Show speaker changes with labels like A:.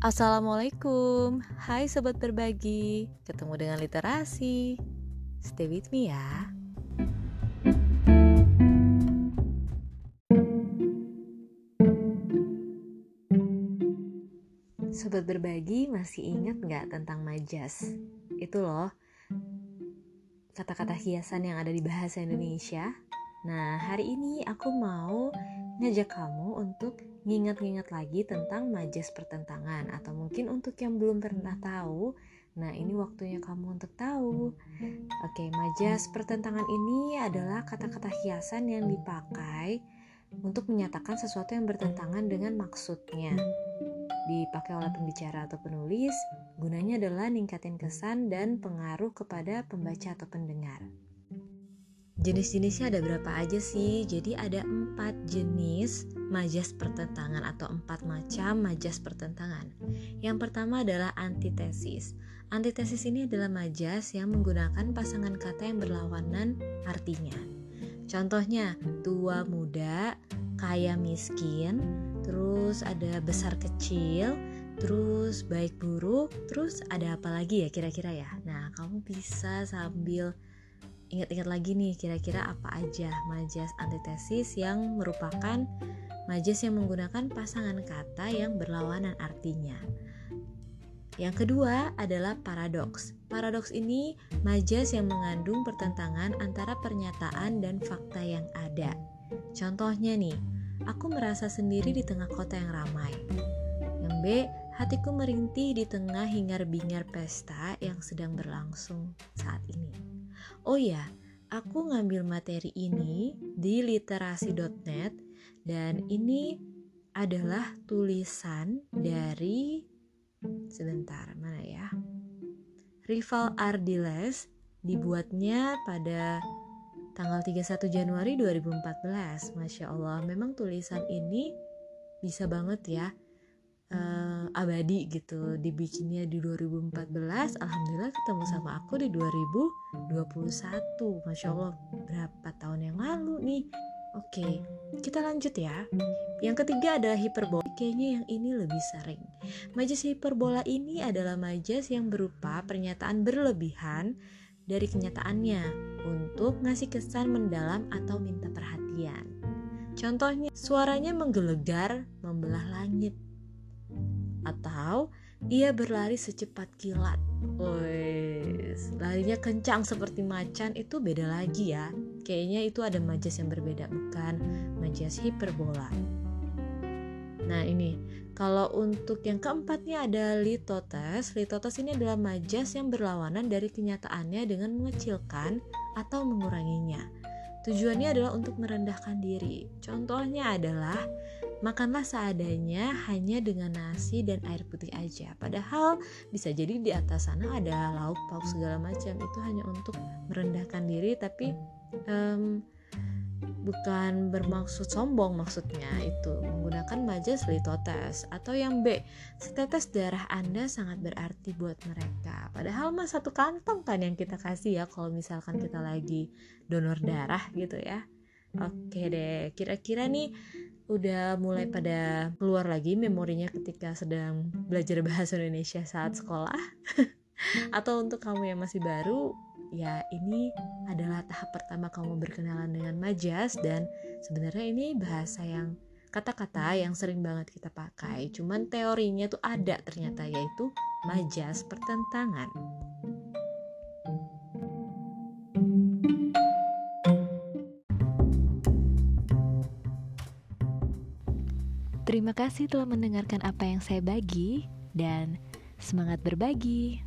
A: Assalamualaikum, hai sobat berbagi, ketemu dengan literasi. Stay with me ya. Sobat berbagi masih ingat nggak tentang majas? Itu loh, kata-kata hiasan yang ada di bahasa Indonesia. Nah, hari ini aku mau ngajak kamu untuk ngingat-ngingat lagi tentang majas pertentangan atau mungkin untuk yang belum pernah tahu Nah, ini waktunya kamu untuk tahu. Oke, majas pertentangan ini adalah kata-kata hiasan yang dipakai untuk menyatakan sesuatu yang bertentangan dengan maksudnya. Dipakai oleh pembicara atau penulis, gunanya adalah ningkatin kesan dan pengaruh kepada pembaca atau pendengar. Jenis-jenisnya ada berapa aja sih? Jadi ada empat jenis majas pertentangan atau empat macam majas pertentangan. Yang pertama adalah antitesis. Antitesis ini adalah majas yang menggunakan pasangan kata yang berlawanan artinya. Contohnya tua muda, kaya miskin, terus ada besar kecil, terus baik buruk, terus ada apa lagi ya kira-kira ya? Nah, kamu bisa sambil ingat-ingat lagi nih kira-kira apa aja majas antitesis yang merupakan majas yang menggunakan pasangan kata yang berlawanan artinya. Yang kedua adalah paradoks. Paradoks ini majas yang mengandung pertentangan antara pernyataan dan fakta yang ada. Contohnya nih, aku merasa sendiri di tengah kota yang ramai. Yang B, hatiku merintih di tengah hingar-bingar pesta yang sedang berlangsung saat ini. Oh ya, aku ngambil materi ini di literasi.net dan ini adalah tulisan dari sebentar mana ya? Rival Ardiles dibuatnya pada tanggal 31 Januari 2014. Masya Allah, memang tulisan ini bisa banget ya uh, abadi gitu dibikinnya di 2014 alhamdulillah ketemu sama aku di 2021 masya allah berapa tahun yang lalu nih. Oke kita lanjut ya. Yang ketiga adalah hiperbola. Kayaknya yang ini lebih sering. Majas hiperbola ini adalah majas yang berupa pernyataan berlebihan dari kenyataannya untuk ngasih kesan mendalam atau minta perhatian. Contohnya, suaranya menggelegar, membelah langit atau ia berlari secepat kilat. Wes, larinya kencang seperti macan itu beda lagi ya. Kayaknya itu ada majas yang berbeda bukan majas hiperbola. Nah ini, kalau untuk yang keempatnya ada litotes. Litotes ini adalah majas yang berlawanan dari kenyataannya dengan mengecilkan atau menguranginya. Tujuannya adalah untuk merendahkan diri. Contohnya adalah makanlah seadanya hanya dengan nasi dan air putih aja. Padahal bisa jadi di atas sana ada lauk pauk segala macam. Itu hanya untuk merendahkan diri, tapi um, bukan bermaksud sombong maksudnya itu menggunakan majas litotes atau yang B setetes darah anda sangat berarti buat mereka padahal mah satu kantong kan yang kita kasih ya kalau misalkan kita lagi donor darah gitu ya oke deh kira-kira nih udah mulai pada keluar lagi memorinya ketika sedang belajar bahasa Indonesia saat sekolah. Atau untuk kamu yang masih baru ya ini adalah tahap pertama kamu berkenalan dengan majas dan sebenarnya ini bahasa yang kata-kata yang sering banget kita pakai. Cuman teorinya tuh ada ternyata yaitu majas pertentangan Terima kasih telah mendengarkan apa yang saya bagi dan semangat berbagi.